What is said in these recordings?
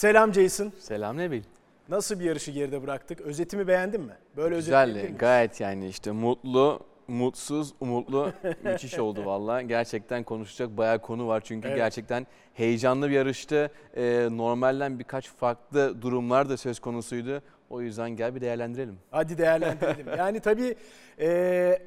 Selam Jason. Selam Nebil. Nasıl bir yarışı geride bıraktık? Özetimi beğendin mi? Böyle özetleyebilir Güzel, miyiz? gayet yani işte mutlu, mutsuz, umutlu müthiş oldu valla. Gerçekten konuşacak bayağı konu var çünkü Evet. gerçekten heyecanlı bir yarıştı. Ee, normalden birkaç farklı durumlar da söz konusuydu. O yüzden gel bir değerlendirelim. Hadi değerlendirelim. yani tabii e,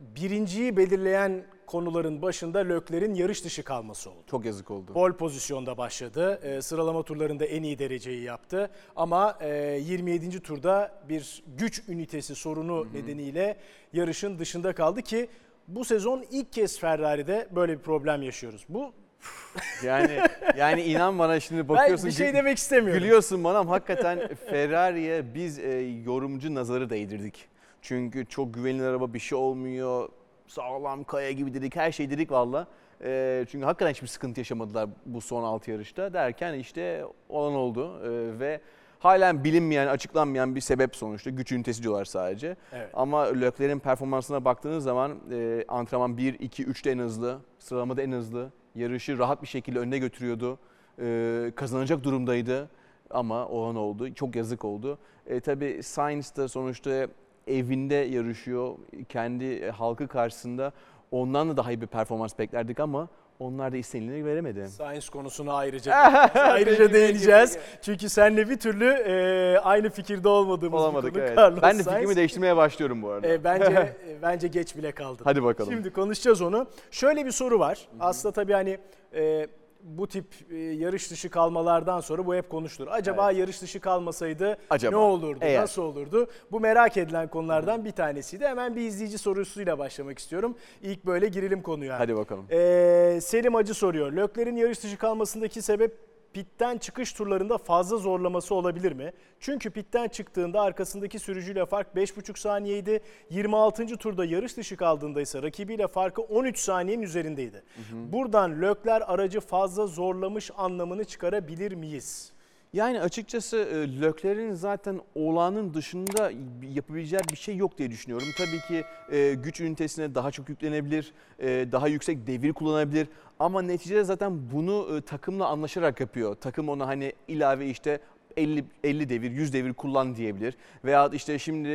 birinciyi belirleyen konuların başında Lökler'in yarış dışı kalması oldu. Çok yazık oldu. Pol pozisyonda başladı. E, sıralama turlarında en iyi dereceyi yaptı. Ama e, 27. turda bir güç ünitesi sorunu nedeniyle yarışın dışında kaldı ki bu sezon ilk kez Ferrari'de böyle bir problem yaşıyoruz. Bu Yani yani inan bana şimdi ben bakıyorsun bir şey demek istemiyorum. Gülüyorsun bana ama hakikaten Ferrari'ye biz e, yorumcu nazarı değdirdik. Çünkü çok güvenilir araba bir şey olmuyor. Sağlam kaya gibi dedik her şey dedik valla. E, çünkü hakikaten hiçbir sıkıntı yaşamadılar bu son 6 yarışta derken işte olan oldu. E, ve halen bilinmeyen, açıklanmayan bir sebep sonuçta. Güç ünitesi diyorlar sadece. Evet. Ama Leclerc'in performansına baktığınız zaman e, antrenman 1, 2, 3'te en hızlı, sıralamada en hızlı. Yarışı rahat bir şekilde önüne götürüyordu. E, kazanacak durumdaydı ama olan oldu. Çok yazık oldu. E, tabii Sainz da sonuçta evinde yarışıyor. Kendi e, halkı karşısında ondan da daha iyi bir performans beklerdik ama onlar da istenileni veremedi. Science konusuna ayrıca ayrıca değineceğiz. Çünkü seninle bir türlü e, aynı fikirde olmadığımız Olamadık bir konu evet. Carlos Ben de Sainz. fikrimi değiştirmeye başlıyorum bu arada. E, bence e, bence geç bile kaldın. Hadi bakalım. Şimdi konuşacağız onu. Şöyle bir soru var. Aslında tabii hani e, bu tip e, yarış dışı kalmalardan sonra bu hep konuşulur. Acaba yarış dışı kalmasaydı Acaba? ne olurdu, Eğer. nasıl olurdu? Bu merak edilen konulardan bir tanesiydi. Hemen bir izleyici sorusuyla başlamak istiyorum. İlk böyle girelim konuya. Hadi bakalım. Ee, Selim Acı soruyor. Lökler'in yarış dışı kalmasındaki sebep pitten çıkış turlarında fazla zorlaması olabilir mi? Çünkü pitten çıktığında arkasındaki sürücüyle fark 5,5 saniyeydi. 26. turda yarış dışı kaldığında ise rakibiyle farkı 13 saniyenin üzerindeydi. Buradan Lökler aracı fazla zorlamış anlamını çıkarabilir miyiz? Yani açıkçası e, Lökler'in zaten olağanın dışında yapabileceği bir şey yok diye düşünüyorum. Tabii ki e, güç ünitesine daha çok yüklenebilir, e, daha yüksek devir kullanabilir. Ama neticede zaten bunu takımla anlaşarak yapıyor. Takım ona hani ilave işte 50, 50 devir, 100 devir kullan diyebilir. Veya işte şimdi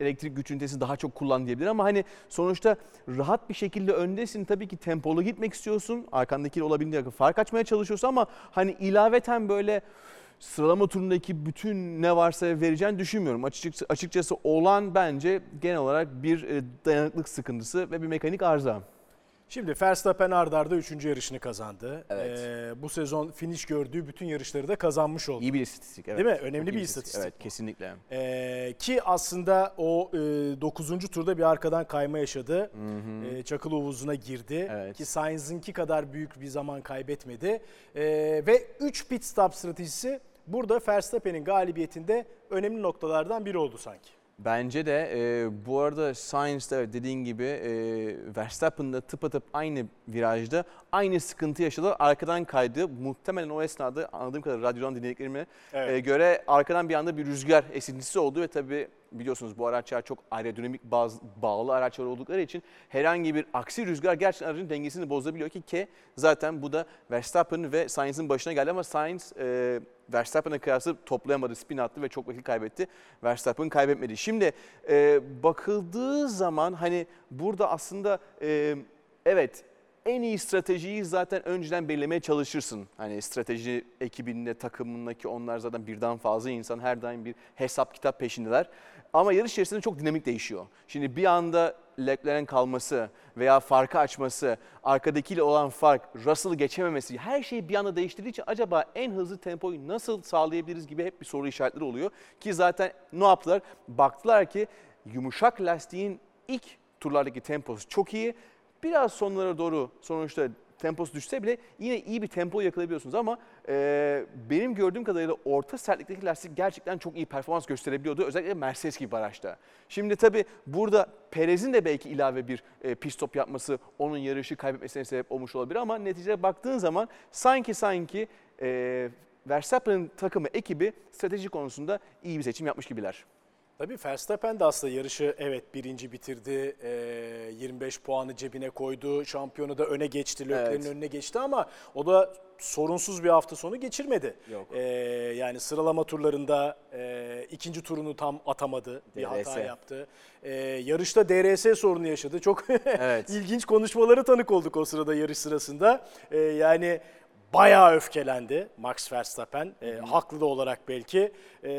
elektrik güç ünitesi daha çok kullan diyebilir. Ama hani sonuçta rahat bir şekilde öndesin. Tabii ki tempolu gitmek istiyorsun. Arkandakiyle olabildiğince fark açmaya çalışıyorsun ama hani ilaveten böyle sıralama turundaki bütün ne varsa vereceğini düşünmüyorum. Açıkçası, açıkçası olan bence genel olarak bir e, dayanıklık sıkıntısı ve bir mekanik arıza. Şimdi Verstappen ardarda arda 3. yarışını kazandı. Evet. Ee, bu sezon finish gördüğü bütün yarışları da kazanmış oldu. İyi bir istatistik. Evet. Değil mi? Önemli Çok bir istatistik Evet bu. kesinlikle. Ee, ki aslında o e, 9. turda bir arkadan kayma yaşadı. Ee, Çakıl Ovuzu'na girdi. Evet. Ki Sainz'ınki kadar büyük bir zaman kaybetmedi. Ee, ve 3 pit stop stratejisi burada Verstappen'in galibiyetinde önemli noktalardan biri oldu sanki. Bence de e, bu arada evet dediğin gibi e, Verstappen'da tıpatıp aynı virajda aynı sıkıntı yaşadı. Arkadan kaydı. Muhtemelen o esnada anladığım kadar radyodan dinlediklerime Evet. e, göre arkadan bir anda bir rüzgar esintisi oldu ve tabii biliyorsunuz bu araçlar çok aerodinamik baz, bağlı araçlar oldukları için herhangi bir aksi rüzgar gerçekten aracın dengesini bozabiliyor ki ki zaten bu da Verstappen ve Sainz'in başına geldi ama Sainz e, Verstappen'e kıyasla toplayamadı, spin attı ve çok vakit kaybetti. Verstappen kaybetmedi. Şimdi e, bakıldığı zaman hani burada aslında e, evet en iyi stratejiyi zaten önceden belirlemeye çalışırsın. Hani strateji ekibinde, takımındaki onlar zaten birden fazla insan her daim bir hesap kitap peşindeler. Ama yarış içerisinde çok dinamik değişiyor. Şimdi bir anda Leclerc'in kalması veya farkı açması, arkadakiyle olan fark, Russell'ı geçememesi her şeyi bir anda değiştirdiği için acaba en hızlı tempoyu nasıl sağlayabiliriz gibi hep bir soru işaretleri oluyor. Ki zaten ne yaptılar? Baktılar ki yumuşak lastiğin ilk turlardaki temposu çok iyi. Biraz sonlara doğru sonuçta temposu düşse bile yine iyi bir tempo yakalayabiliyorsunuz ama e, benim gördüğüm kadarıyla orta sertlikteki lastik gerçekten çok iyi performans gösterebiliyordu. Özellikle Mercedes gibi araçta. Şimdi tabii burada Perez'in de belki ilave bir e, pit stop yapması onun yarışı kaybetmesine sebep olmuş olabilir ama neticede baktığın zaman sanki sanki e, Verstappen'in takımı ekibi strateji konusunda iyi bir seçim yapmış gibiler. Tabii Verstappen de aslında yarışı evet birinci bitirdi. Ee, 25 puanı cebine koydu. Şampiyonu da öne geçti. Leclerc'in Evet. önüne geçti ama o da sorunsuz bir hafta sonu geçirmedi. Yok. Ee, yani sıralama turlarında e, ikinci turunu tam atamadı. Bir hata DRS. yaptı. Ee, yarışta DRS sorunu yaşadı. Çok Evet. ilginç konuşmaları tanık olduk o sırada yarış sırasında. Ee, yani bayağı öfkelendi Max Verstappen. Ee, haklı da olarak belki. Ee,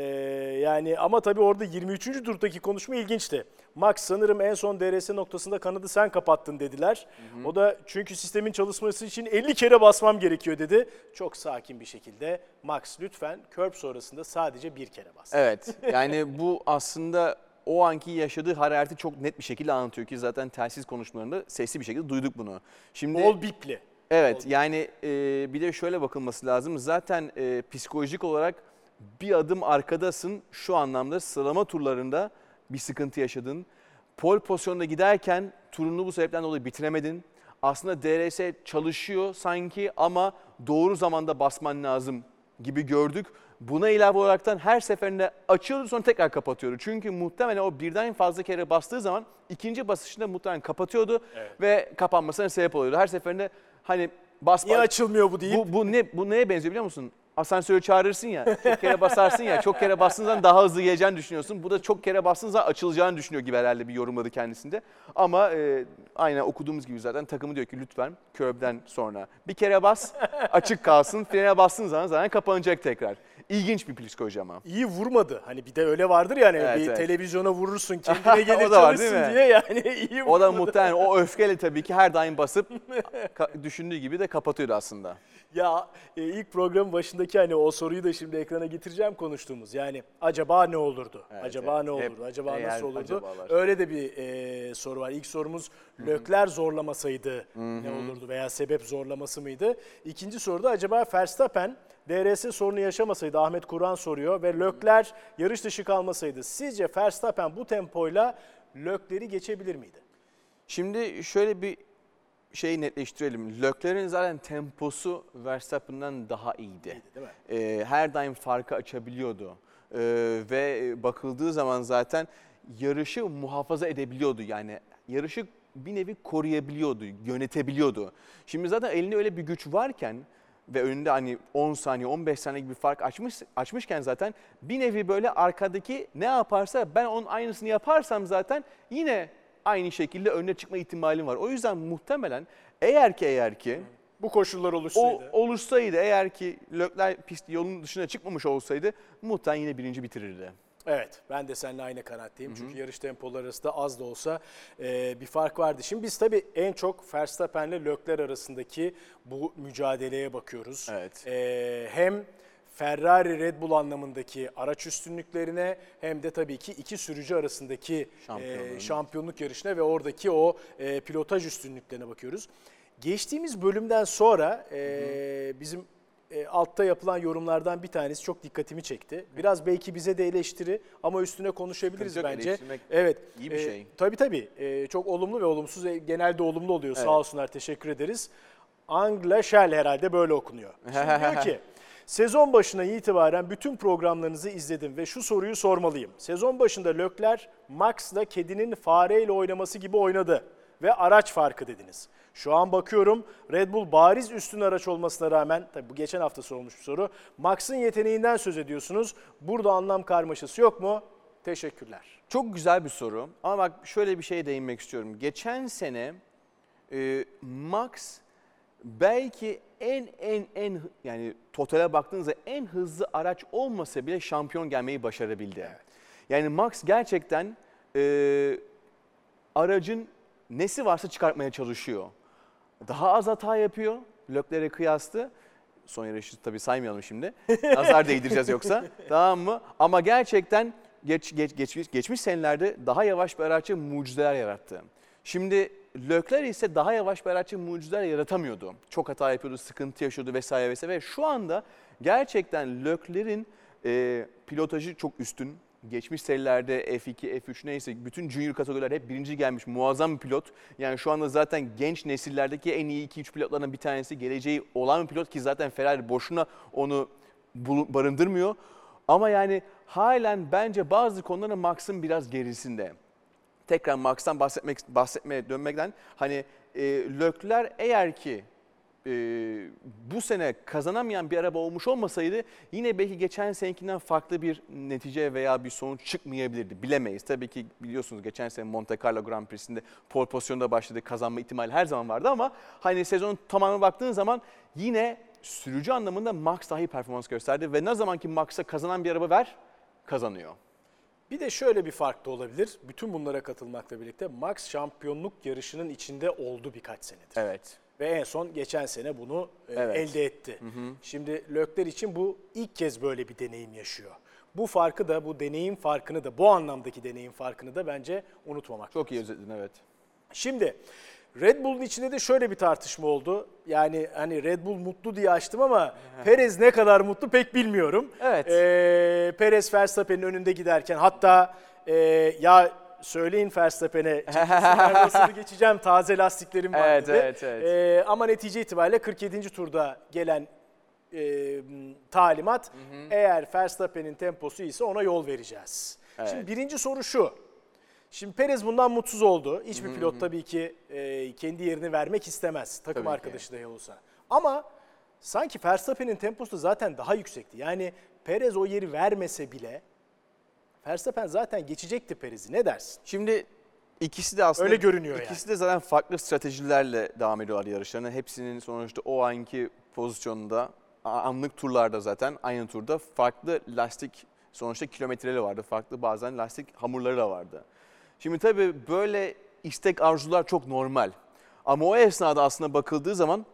yani ama tabii orada 23. turdaki konuşma ilginçti. Max sanırım en son DRS noktasında kanadı sen kapattın dediler. O da çünkü sistemin çalışması için 50 kere basmam gerekiyor dedi. Çok sakin bir şekilde Max lütfen curb sonrasında sadece bir kere bas. Evet yani bu aslında o anki yaşadığı harareti çok net bir şekilde anlatıyor ki zaten telsiz konuşmalarında sesli bir şekilde duyduk bunu. Şimdi Bol bipli. Evet yani e, bir de şöyle bakılması lazım. Zaten e, psikolojik olarak bir adım arkadasın şu anlamda sıralama turlarında bir sıkıntı yaşadın. Pol pozisyonunda giderken turunu bu sebepten dolayı bitiremedin. Aslında DRS çalışıyor sanki ama doğru zamanda basman lazım gibi gördük. Buna ilave olaraktan her seferinde açıyordu sonra tekrar kapatıyordu. Çünkü muhtemelen o birden fazla kere bastığı zaman ikinci basışında muhtemelen kapatıyordu ve kapanmasına sebep oluyordu. Her seferinde hani bas Niye açılmıyor bu deyip bu, bu ne bu neye benziyor biliyor musun? Asansörü çağırırsın ya, çok kere basarsın ya, çok kere bastığın zaman daha hızlı geleceğini düşünüyorsun. Bu da çok kere bastığın zaman açılacağını düşünüyor gibi herhalde bir yorumladı kendisinde. Ama e, aynen okuduğumuz gibi zaten takımı diyor ki lütfen körbden sonra bir kere bas, açık kalsın. Frene bastığın zaman zaten kapanacak tekrar. İlginç bir psikoloji ama. iyi vurmadı. Hani bir de öyle vardır yani Evet, bir evet. televizyona vurursun kendine gelir da var, çalışsın diye yani iyi O da vurmadı. muhtemelen o öfkeyle tabii ki her daim basıp düşündüğü gibi de kapatıyordu aslında. Ya e, ilk programın başındaki hani o soruyu da şimdi ekrana getireceğim konuştuğumuz. Yani acaba ne olurdu? Evet, acaba evet. ne Hep olurdu? Acaba eğer, nasıl olurdu? acabalar. Öyle de bir e, soru var. İlk sorumuz Lökler zorlamasaydı ne olurdu veya sebep zorlaması mıydı? İkinci soruda acaba Verstappen DRS sorunu yaşamasaydı Ahmet Kur'an soruyor ve Lökler yarış dışı kalmasaydı sizce Verstappen bu tempoyla Lökler'i geçebilir miydi? Şimdi şöyle bir şey netleştirelim. Leclerc'in zaten temposu Verstappen'dan daha iyiydi. değil mi? Ee, her daim farkı açabiliyordu. Ee, ve bakıldığı zaman zaten yarışı muhafaza edebiliyordu. Yani yarışı bir nevi koruyabiliyordu, yönetebiliyordu. Şimdi zaten elinde öyle bir güç varken ve önünde hani 10 saniye, 15 saniye gibi bir fark açmış, açmışken zaten bir nevi böyle arkadaki ne yaparsa ben onun aynısını yaparsam zaten yine aynı şekilde önüne çıkma ihtimalim var. O yüzden muhtemelen eğer ki eğer ki Bu koşullar o oluşsaydı. oluşsaydı eğer ki Lökler pist yolun dışına çıkmamış olsaydı muhtemelen yine birinci bitirirdi. Evet ben de seninle aynı kanaatteyim. Çünkü yarış tempoları arasında az da olsa e, bir fark vardı. Şimdi biz tabii en çok Verstappen'le Leclerc arasındaki bu mücadeleye bakıyoruz. Evet. E, hem Ferrari Red Bull anlamındaki araç üstünlüklerine hem de tabii ki iki sürücü arasındaki Şampiyonluğun. e, şampiyonluk yarışına ve oradaki o e, pilotaj üstünlüklerine bakıyoruz. Geçtiğimiz bölümden sonra e, bizim e, altta yapılan yorumlardan bir tanesi çok dikkatimi çekti. Biraz belki bize de eleştiri ama üstüne konuşabiliriz Sıkıntı bence. eleştirmek Evet. iyi bir e, şey. Tabii tabii. E, çok olumlu ve olumsuz. e, genelde olumlu oluyor. Evet. Sağ olsunlar. Teşekkür ederiz. Angla Shell herhalde böyle okunuyor. Şimdi diyor ki Sezon başına itibaren bütün programlarınızı izledim ve şu soruyu sormalıyım. Sezon başında Lökler Max'la kedinin fareyle oynaması gibi oynadı ve araç farkı dediniz. Şu an bakıyorum Red Bull bariz üstün araç olmasına rağmen, tabii bu geçen hafta sorulmuş bir soru, Max'ın yeteneğinden söz ediyorsunuz. Burada anlam karmaşası yok mu? Teşekkürler. Çok güzel bir soru ama bak şöyle bir şeye değinmek istiyorum. Geçen sene e, Max belki en en en yani totale baktığınızda en hızlı araç olmasa bile şampiyon gelmeyi başarabildi. Yani Max gerçekten e, aracın nesi varsa çıkartmaya çalışıyor. Daha az hata yapıyor Leclerc'e kıyaslı. Son yarışı tabii saymayalım şimdi. Nazar değdireceğiz yoksa. tamam mı? Ama gerçekten geç, geç, geçmiş, geçmiş senelerde daha yavaş bir araçça mucizeler yarattı. Şimdi Leclerc ise daha yavaş bir araçça mucizeler yaratamıyordu. Çok hata yapıyordu, sıkıntı yaşıyordu vesaire vesaire. Ve şu anda gerçekten Leclerc'in e, pilotajı çok üstün. Geçmiş serilerde F2, F3 neyse bütün junior kategoriler hep birinci gelmiş muazzam bir pilot. Yani şu anda zaten genç nesillerdeki en iyi 2-3 pilotlardan bir tanesi. Geleceği olan bir pilot ki zaten Ferrari boşuna onu barındırmıyor. Ama yani halen bence bazı konuların Max'ın biraz gerisinde. Tekrar Max'tan bahsetmek bahsetmeye dönmekten hani e, Lökler eğer ki e, bu sene kazanamayan bir araba olmuş olmasaydı yine belki geçen senekinden farklı bir netice veya bir sonuç çıkmayabilirdi. Bilemeyiz. Tabii ki biliyorsunuz geçen sene Monte Carlo Grand Prix'sinde pole pozisyonda başladı. Kazanma ihtimali her zaman vardı ama hani sezonun tamamına baktığın zaman yine sürücü anlamında Max daha iyi performans gösterdi ve ne zaman ki Max'a kazanan bir araba ver kazanıyor. Bir de şöyle bir fark da olabilir. Bütün bunlara katılmakla birlikte Max şampiyonluk yarışının içinde oldu birkaç senedir. Evet. Ve en son geçen sene bunu e, Evet. elde etti. Şimdi Lökler için bu ilk kez böyle bir deneyim yaşıyor. Bu farkı da, bu deneyim farkını da, bu anlamdaki deneyim farkını da bence unutmamak Çok iyi özetledin evet. Şimdi Red Bull'un içinde de şöyle bir tartışma oldu. Yani hani Red Bull mutlu diye açtım ama Perez ne kadar mutlu pek bilmiyorum. Evet. Ee, Perez Verstappen'in önünde giderken hatta e, ya söyleyin Verstappen'e Russell'ı geçeceğim taze lastiklerim var Evet, dedi. evet, evet. Ee, ama netice itibariyle 47. turda gelen e, talimat eğer Verstappen'in temposu ise ona yol vereceğiz. Evet. Şimdi birinci soru şu. Şimdi Perez bundan mutsuz oldu. Hiçbir pilot tabii ki e, kendi yerini vermek istemez. Takım Tabii arkadaşı dahi olsa. Ama sanki Verstappen'in temposu zaten daha yüksekti. Yani Perez o yeri vermese bile Verstappen zaten geçecekti Perez'i. Ne dersin? Şimdi ikisi de aslında Öyle görünüyor İkisi de zaten farklı stratejilerle devam ediyorlar yarışlarına. Hepsinin sonuçta o anki pozisyonda a- anlık turlarda zaten aynı turda farklı lastik sonuçta kilometreleri vardı. Farklı bazen lastik hamurları da vardı. Şimdi tabii böyle istek arzular çok normal. Ama o esnada aslında bakıldığı zaman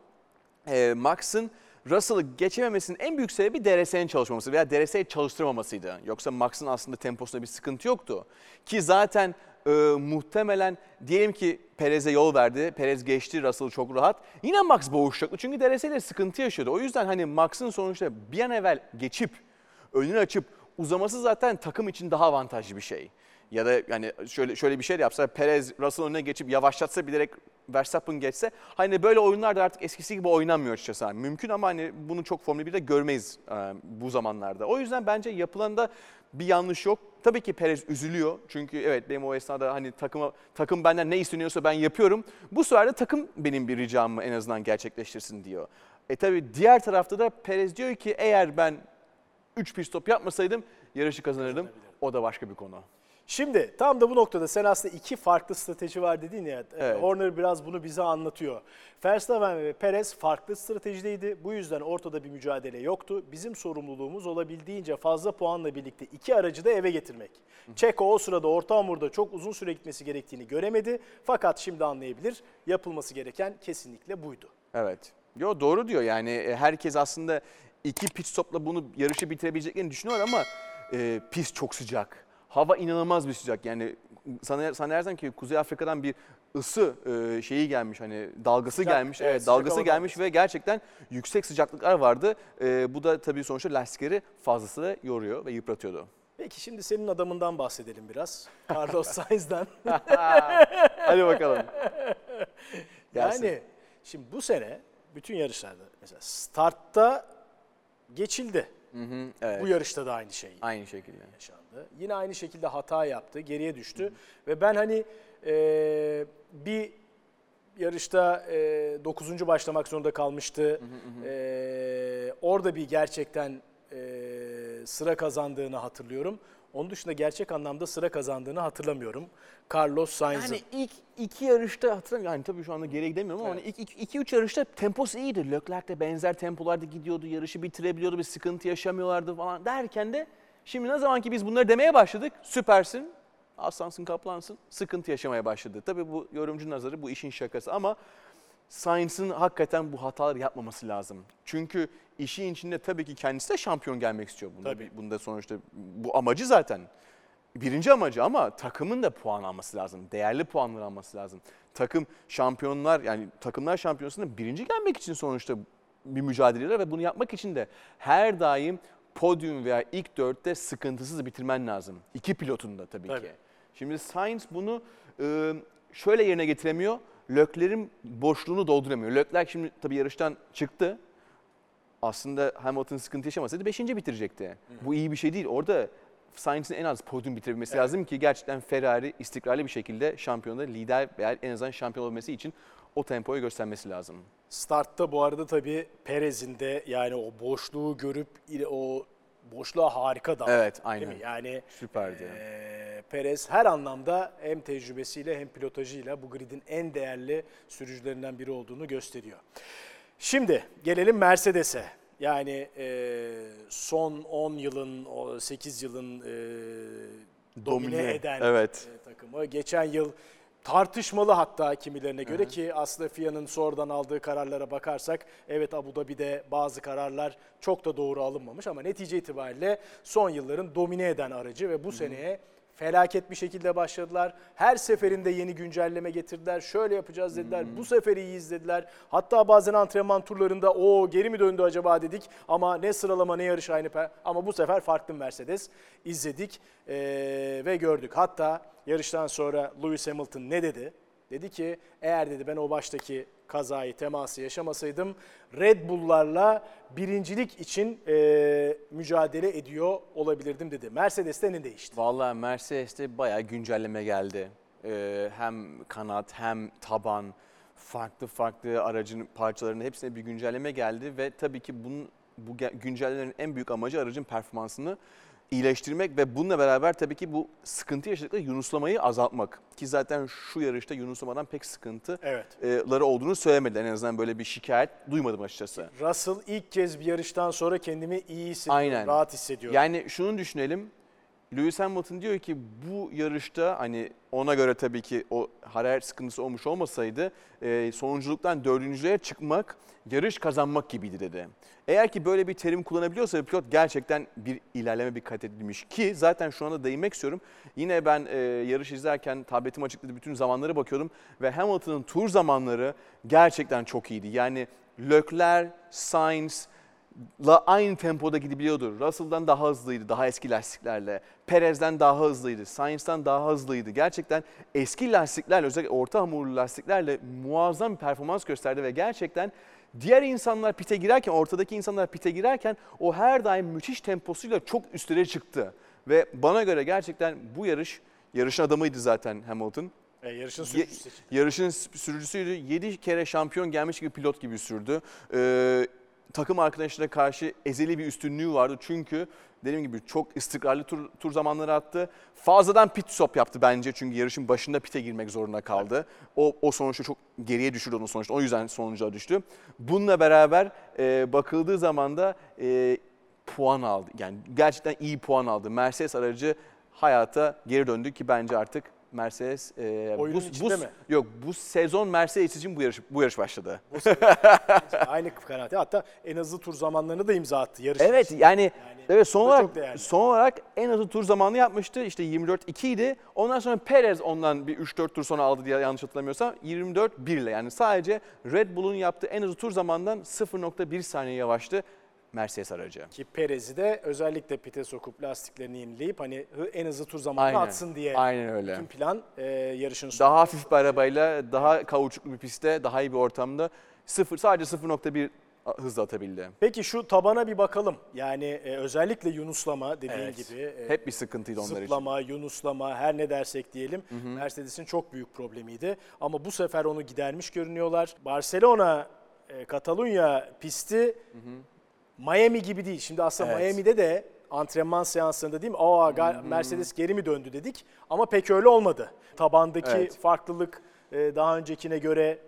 e, Max'ın Russell'ı geçememesinin en büyük sebebi DRS'nin çalışmaması veya DRS'yi çalıştırmamasıydı. Yoksa Max'ın aslında temposunda bir sıkıntı yoktu. Ki zaten e, muhtemelen diyelim ki Perez'e yol verdi. Perez geçti Russell'ı çok rahat. Yine Max boğuşacaktı çünkü DRS ile sıkıntı yaşıyordu. O yüzden hani Max'ın sonuçta bir an evvel geçip önünü açıp uzaması zaten takım için daha avantajlı bir şey. Ya da yani şöyle şöyle bir şey de yapsa Perez Russell önüne geçip yavaşlatsa bilerek Verstappen geçse hani böyle oyunlar da artık eskisi gibi oynanmıyor açıkçası. Yani mümkün ama hani bunu çok Formula 1'de görmeyiz e, bu zamanlarda. O yüzden bence yapılanda bir yanlış yok. Tabii ki Perez üzülüyor. Çünkü evet benim o esnada hani takıma, takım benden ne isteniyorsa ben yapıyorum. Bu sefer de takım benim bir ricamı en azından gerçekleştirsin diyor. E tabii diğer tarafta da Perez diyor ki eğer ben 3 pit stop yapmasaydım yarışı kazanırdım. O da başka bir konu. Şimdi tam da bu noktada sen aslında iki farklı strateji var dedin ya. Evet. Horner biraz bunu bize anlatıyor. Verstappen ve Perez farklı stratejideydi. Bu yüzden ortada bir mücadele yoktu. Bizim sorumluluğumuz olabildiğince fazla puanla birlikte iki aracı da eve getirmek. Çeko o sırada orta hamurda çok uzun süre gitmesi gerektiğini göremedi. Fakat şimdi anlayabilir. Yapılması gereken kesinlikle buydu. Evet. Yo doğru diyor yani e, herkes aslında iki pit stopla bunu yarışı bitirebileceklerini düşünüyor ama e, pist çok sıcak. Hava inanılmaz bir sıcak. Yani sana zannedersem ki Kuzey Afrika'dan bir ısı e, şeyi gelmiş hani dalgası Sıcak, gelmiş. evet, Evet, dalgası gelmiş ve gerçekten yüksek sıcaklıklar vardı. E, bu da tabii sonuçta lastikleri fazlasıyla yoruyor ve yıpratıyordu. Peki şimdi senin adamından bahsedelim biraz. Carlos Sainz'dan. Hadi bakalım. Gelsin. Yani şimdi bu sene bütün yarışlarda mesela startta geçildi. Hı hı, evet. Bu yarışta da aynı şey Aynı şekilde. yaşandı. Yine aynı şekilde hata yaptı, geriye düştü. Ve ben hani e, bir yarışta e, 9. başlamak zorunda kalmıştı. E, orada bir gerçekten e, sıra kazandığını hatırlıyorum. Onun dışında gerçek anlamda sıra kazandığını hatırlamıyorum. Carlos Sainz'ın. Yani ilk iki yarışta hatırlamıyorum. Yani tabii şu anda geriye gidemiyorum ama hani ilk iki, iki, üç yarışta temposu iyiydi. Leclerc de benzer tempolarda gidiyordu. Yarışı bitirebiliyordu. Bir sıkıntı yaşamıyorlardı falan derken de şimdi ne zaman ki biz bunları demeye başladık. Süpersin. Aslansın, kaplansın. Sıkıntı yaşamaya başladı. Tabii bu yorumcu nazarı bu işin şakası ama Sainz'ın hakikaten bu hataları yapmaması lazım. Çünkü işin içinde tabii ki kendisi de şampiyon gelmek istiyor. Bunda, Tabii. bunda sonuçta bu amacı zaten. Birinci amacı ama takımın da puan alması lazım. Değerli puanlar alması lazım. Takım şampiyonlar yani takımlar şampiyonasında birinci gelmek için sonuçta bir mücadele ve bunu yapmak için de her daim podyum veya ilk dörtte sıkıntısız bitirmen lazım. İki pilotun da tabii, Tabii. ki. Şimdi Sainz bunu e, şöyle yerine getiremiyor. Leclerc'in boşluğunu dolduramıyor. Leclerc şimdi tabii yarıştan çıktı. aslında Hamilton sıkıntı yaşamasaydı 5. bitirecekti. Bu iyi bir şey değil. Orada Sainz'in en az podyum bitirebilmesi lazım ki gerçekten Ferrari istikrarlı bir şekilde şampiyonda lider veya en azından şampiyon olabilmesi için o tempoyu göstermesi lazım. Startta bu arada tabii Perez'in de yani o boşluğu görüp o boşluğa harika davrandı. Evet, Değil aynen. mi? Yani Süperdi. eee, Perez her anlamda hem tecrübesiyle hem pilotajıyla bu gridin en değerli sürücülerinden biri olduğunu gösteriyor. Şimdi gelelim Mercedes'e. Yani eee, son 10 yılın, o 8 yılın eee, domine, Domine, eden evet. e, takımı. Geçen yıl tartışmalı hatta kimilerine göre ki aslında FIA'nın sonradan aldığı kararlara bakarsak evet Abu Dhabi'de bazı kararlar çok da doğru alınmamış ama netice itibariyle son yılların domine eden aracı ve bu seneye felaket bir şekilde başladılar. Her seferinde yeni güncelleme getirdiler. Şöyle yapacağız dediler. Bu sefer iyi izlediler. Hatta bazen antrenman turlarında o geri mi döndü acaba dedik ama ne sıralama ne yarış aynı ama bu sefer farklı Mercedes izledik ee, ve gördük. Hatta yarıştan sonra Lewis Hamilton ne dedi? Dedi ki eğer dedi ben o baştaki kazayı, teması yaşamasaydım Red Bull'larla birincilik için e, mücadele ediyor olabilirdim dedi. Mercedes'te ne değişti? Vallahi Mercedes'te bayağı güncelleme geldi. Ee, hem kanat hem taban farklı farklı aracın parçalarının hepsine bir güncelleme geldi ve tabii ki bunun bu güncellemelerin en büyük amacı aracın performansını iyileştirmek ve bununla beraber tabii ki bu sıkıntı yaşadıkları yunuslamayı azaltmak. Ki zaten şu yarışta yunuslamadan pek sıkıntıları Evet. olduğunu söylemediler. En azından böyle bir şikayet duymadım açıkçası. Russell ilk kez bir yarıştan sonra kendimi iyi hissediyorum, Aynen. rahat hissediyorum. Yani şunu düşünelim. Lewis Hamilton diyor ki bu yarışta hani ona göre tabii ki o hararet sıkıntısı olmuş olmasaydı e, sonunculuktan dördüncülüğe çıkmak yarış kazanmak gibiydi dedi. Eğer ki böyle bir terim kullanabiliyorsa pilot gerçekten bir ilerleme bir kat edilmiş ki zaten şu anda değinmek istiyorum. Yine ben e, yarış izlerken tabletim açıkladı bütün zamanlara bakıyordum ve Hamilton'ın tur zamanları gerçekten çok iyiydi. Yani Leclerc, Sainz, la aynı tempoda gidebiliyordu. Russell'dan daha hızlıydı, daha eski lastiklerle. Perez'den daha hızlıydı, Sainz'dan daha hızlıydı. Gerçekten eski lastiklerle, özellikle orta hamurlu lastiklerle muazzam bir performans gösterdi ve gerçekten diğer insanlar pite girerken, ortadaki insanlar pite girerken o her daim müthiş temposuyla çok üstlere çıktı. Ve bana göre gerçekten bu yarış, yarışın adamıydı zaten Hamilton. E, yarışın sürücüsü yarışın sürücüsüydü. 7 kere şampiyon gelmiş gibi pilot gibi sürdü. Ee, takım arkadaşlarına karşı ezeli bir üstünlüğü vardı. Çünkü dediğim gibi çok istikrarlı tur, tur zamanları attı. Fazladan pit stop yaptı bence. Çünkü yarışın başında pite girmek zorunda kaldı. O, o sonuçta çok geriye düşürdü onun sonuçta. O yüzden sonuca düştü. Bununla beraber e, bakıldığı zaman da e, puan aldı. Yani gerçekten iyi puan aldı. Mercedes aracı hayata geri döndü ki bence artık Mercedes e, Oyunun bu, içinde bu, mi? Yok bu sezon Mercedes için bu yarış bu yarış başladı. Aynı kanaati. Hatta en hızlı tur zamanlarını da imza attı yarış. Evet için. yani, evet son bu olarak son olarak en hızlı tur zamanı yapmıştı. İşte 24-2 idi. Ondan sonra Perez ondan bir 3-4 tur sonra aldı diye yanlış hatırlamıyorsam 24-1 ile yani sadece Red Bull'un yaptığı en hızlı tur zamandan 0.1 saniye yavaştı Mercedes aracı. Ki Perez'i de özellikle pite sokup lastiklerini yenileyip hani hı- en hızlı tur zamanını Aynen. atsın diye Aynen öyle. bütün plan e, yarışın sonu. Daha hafif bir arabayla, daha kauçuklu bir pistte, daha iyi bir ortamda sıfır sadece 0.1 hızla atabildi. Peki şu tabana bir bakalım. Yani e, özellikle yunuslama dediğin Evet. gibi. e, Hep bir sıkıntıydı onlar için. Zıplama, yunuslama her ne dersek diyelim Mercedes'in çok büyük problemiydi. Ama bu sefer onu gidermiş görünüyorlar. Barcelona, e, Katalunya pisti Miami gibi değil. Şimdi aslında Evet. Miami'de de antrenman seanslarında değil mi? Aa ga- Mercedes geri mi döndü dedik ama pek öyle olmadı. Tabandaki Evet. farklılık e, daha öncekine göre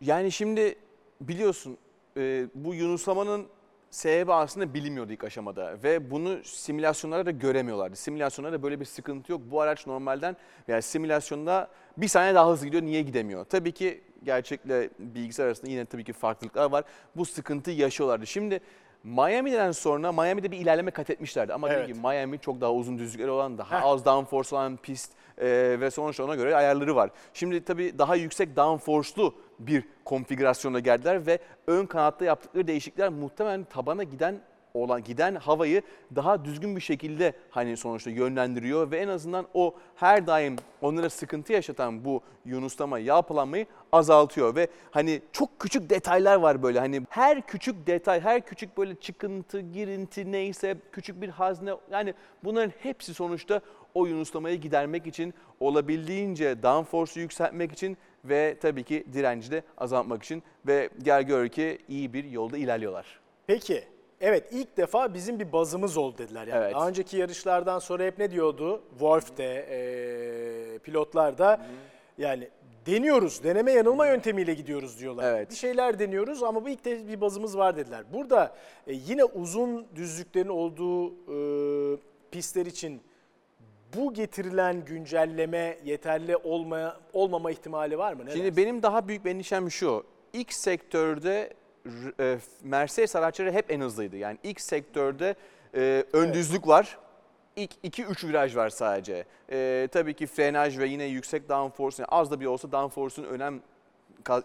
Yani şimdi biliyorsun e, bu yunuslamanın sebebi aslında bilinmiyordu ilk aşamada ve bunu simülasyonlarda da göremiyorlardı. Simülasyonlarda böyle bir sıkıntı yok. Bu araç normalden yani simülasyonda bir saniye daha hızlı gidiyor niye gidemiyor? Tabii ki gerçekle bilgisayar arasında yine tabii ki farklılıklar var. Bu sıkıntıyı yaşıyorlardı. Şimdi Miami'den sonra Miami'de bir ilerleme kat etmişlerdi ama dediğim Evet. gibi Miami çok daha uzun düzlükleri olan, daha Heh. az downforce olan pist e, ve sonuçta ona göre ayarları var. Şimdi tabii daha yüksek downforce'lu bir konfigürasyona geldiler ve ön kanatta yaptıkları değişiklikler muhtemelen tabana giden olan giden havayı daha düzgün bir şekilde hani sonuçta yönlendiriyor ve en azından o her daim onlara sıkıntı yaşatan bu yunuslama, yağpalanmayı azaltıyor ve hani çok küçük detaylar var böyle hani her küçük detay, her küçük böyle çıkıntı, girinti neyse küçük bir hazne yani bunların hepsi sonuçta o yunuslamayı gidermek için olabildiğince downforce'u yükseltmek için ve tabii ki direnci de azaltmak için ve gel gör ki iyi bir yolda ilerliyorlar. Peki. Evet ilk defa bizim bir bazımız oldu dediler. Yani Evet. Daha önceki yarışlardan sonra hep ne diyordu? Wolf de, e, pilotlar da yani deniyoruz, deneme yanılma yöntemiyle gidiyoruz diyorlar. Evet. Bir şeyler deniyoruz ama bu ilk de bir bazımız var dediler. Burada e, yine uzun düzlüklerin olduğu e, pistler için bu getirilen güncelleme yeterli olmaya, olmama ihtimali var mı? Ne Şimdi dersin? benim daha büyük endişem şu. İlk sektörde Mercedes araçları hep en hızlıydı. Yani ilk sektörde e, ön Evet. var. İlk 2-3 viraj var sadece. E, tabii ki frenaj ve yine yüksek downforce, yani az da bir olsa downforce'un önem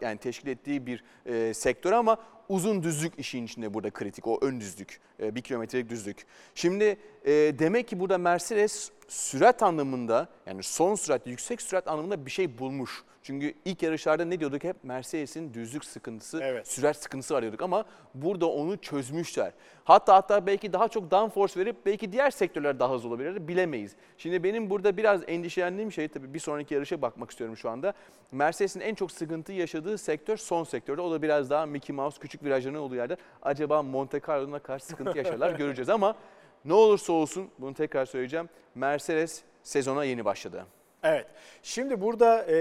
yani teşkil ettiği bir e, sektör ama uzun düzlük işin içinde burada kritik. O ön düzlük, e, bir kilometrelik düzlük. Şimdi e, demek ki burada Mercedes sürat anlamında yani son sürat, yüksek sürat anlamında bir şey bulmuş. Çünkü ilk yarışlarda ne diyorduk hep Mercedes'in düzlük sıkıntısı, Evet. sürat sıkıntısı var diyorduk ama burada onu çözmüşler. Hatta hatta belki daha çok downforce verip belki diğer sektörler daha hızlı olabilir bilemeyiz. Şimdi benim burada biraz endişelendiğim şey tabii bir sonraki yarışa bakmak istiyorum şu anda. Mercedes'in en çok sıkıntı yaşadığı sektör son sektörde. O da biraz daha Mickey Mouse küçük virajların olduğu yerde. Acaba Monte Carlo'na karşı sıkıntı yaşarlar göreceğiz ama ne olursa olsun bunu tekrar söyleyeceğim. Mercedes sezona yeni başladı. Evet. Şimdi burada e,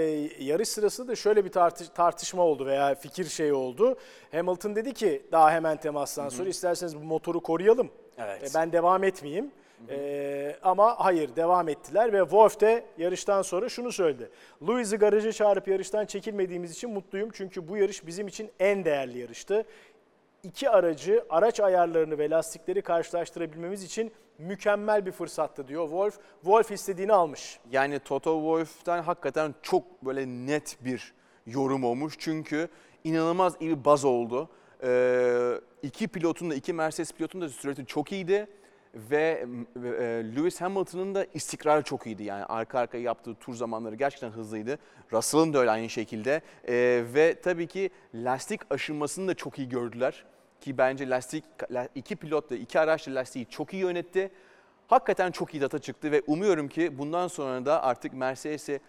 yarış sırasında da şöyle bir tartış- tartışma oldu veya fikir şeyi oldu. Hamilton dedi ki daha hemen temastan sonra isterseniz bu motoru koruyalım. Evet. E, ben devam etmeyeyim. E, ama hayır devam ettiler ve Wolf de yarıştan sonra şunu söyledi. Lewis'i garaja çağırıp yarıştan çekilmediğimiz için mutluyum çünkü bu yarış bizim için en değerli yarıştı. İki aracı, araç ayarlarını ve lastikleri karşılaştırabilmemiz için mükemmel bir fırsattı diyor Wolf. Wolf istediğini almış. Yani Toto Wolff'ten hakikaten çok böyle net bir yorum olmuş. Çünkü inanılmaz iyi bir baz oldu. Ee, iki pilotun da, iki Mercedes pilotun da sürati çok iyiydi. Ve e, Lewis Hamilton'ın da istikrarı çok iyiydi. Yani arka arkaya yaptığı tur zamanları gerçekten hızlıydı. Russell'ın da öyle aynı şekilde. Ee, ve tabii ki lastik aşınmasını da çok iyi gördüler. Ki bence lastik, iki pilot da iki araç da lastiği çok iyi yönetti. Hakikaten çok iyi data çıktı ve umuyorum ki bundan sonra da artık Mercedes'e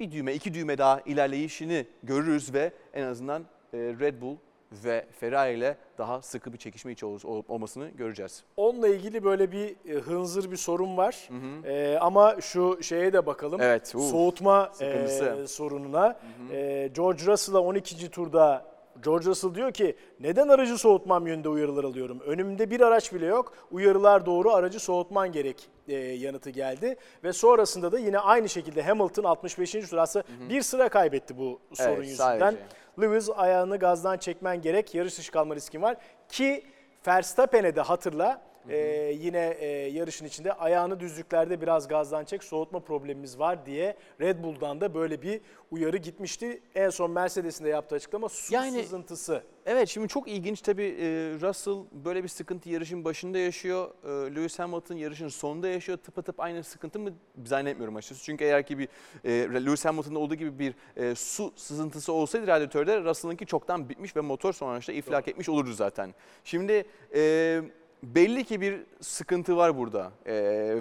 bir düğme, iki düğme daha ilerleyişini görürüz ve en azından e, Red Bull ve Ferrari ile daha sıkı bir çekişme içi ol- ol- olmasını göreceğiz. Onunla ilgili böyle bir e, hınzır bir sorun var. E, ama şu şeye de bakalım. Evet, uf, Soğutma e, sorununa. E, George Russell'a 12. turda George Russell diyor ki neden aracı soğutmam yönünde uyarılar alıyorum? Önümde bir araç bile yok. Uyarılar doğru aracı soğutman gerek e, yanıtı geldi. Ve sonrasında da yine aynı şekilde Hamilton 65. tur aslında bir sıra kaybetti bu sorun Evet, yüzünden. sadece. Lewis ayağını gazdan çekmen gerek. Yarış dışı kalma riskin var. Ki Verstappen'e de hatırla e, yine e, yarışın içinde ayağını düzlüklerde biraz gazdan çek soğutma problemimiz var diye Red Bull'dan da böyle bir uyarı gitmişti. En son Mercedes'in de yaptığı açıklama su Yani- sızıntısı. Evet şimdi çok ilginç tabii e, Russell böyle bir sıkıntı yarışın başında yaşıyor. E, Lewis Hamilton yarışın sonunda yaşıyor. Tıpatıp aynı sıkıntı mı zannetmiyorum açıkçası. Çünkü eğer ki bir e, Lewis Hamilton'da olduğu gibi bir e, su sızıntısı olsaydı radyatörde Russell'ınki çoktan bitmiş ve motor sonuçta iflak etmiş olurdu zaten. Şimdi e, belli ki bir sıkıntı var burada e,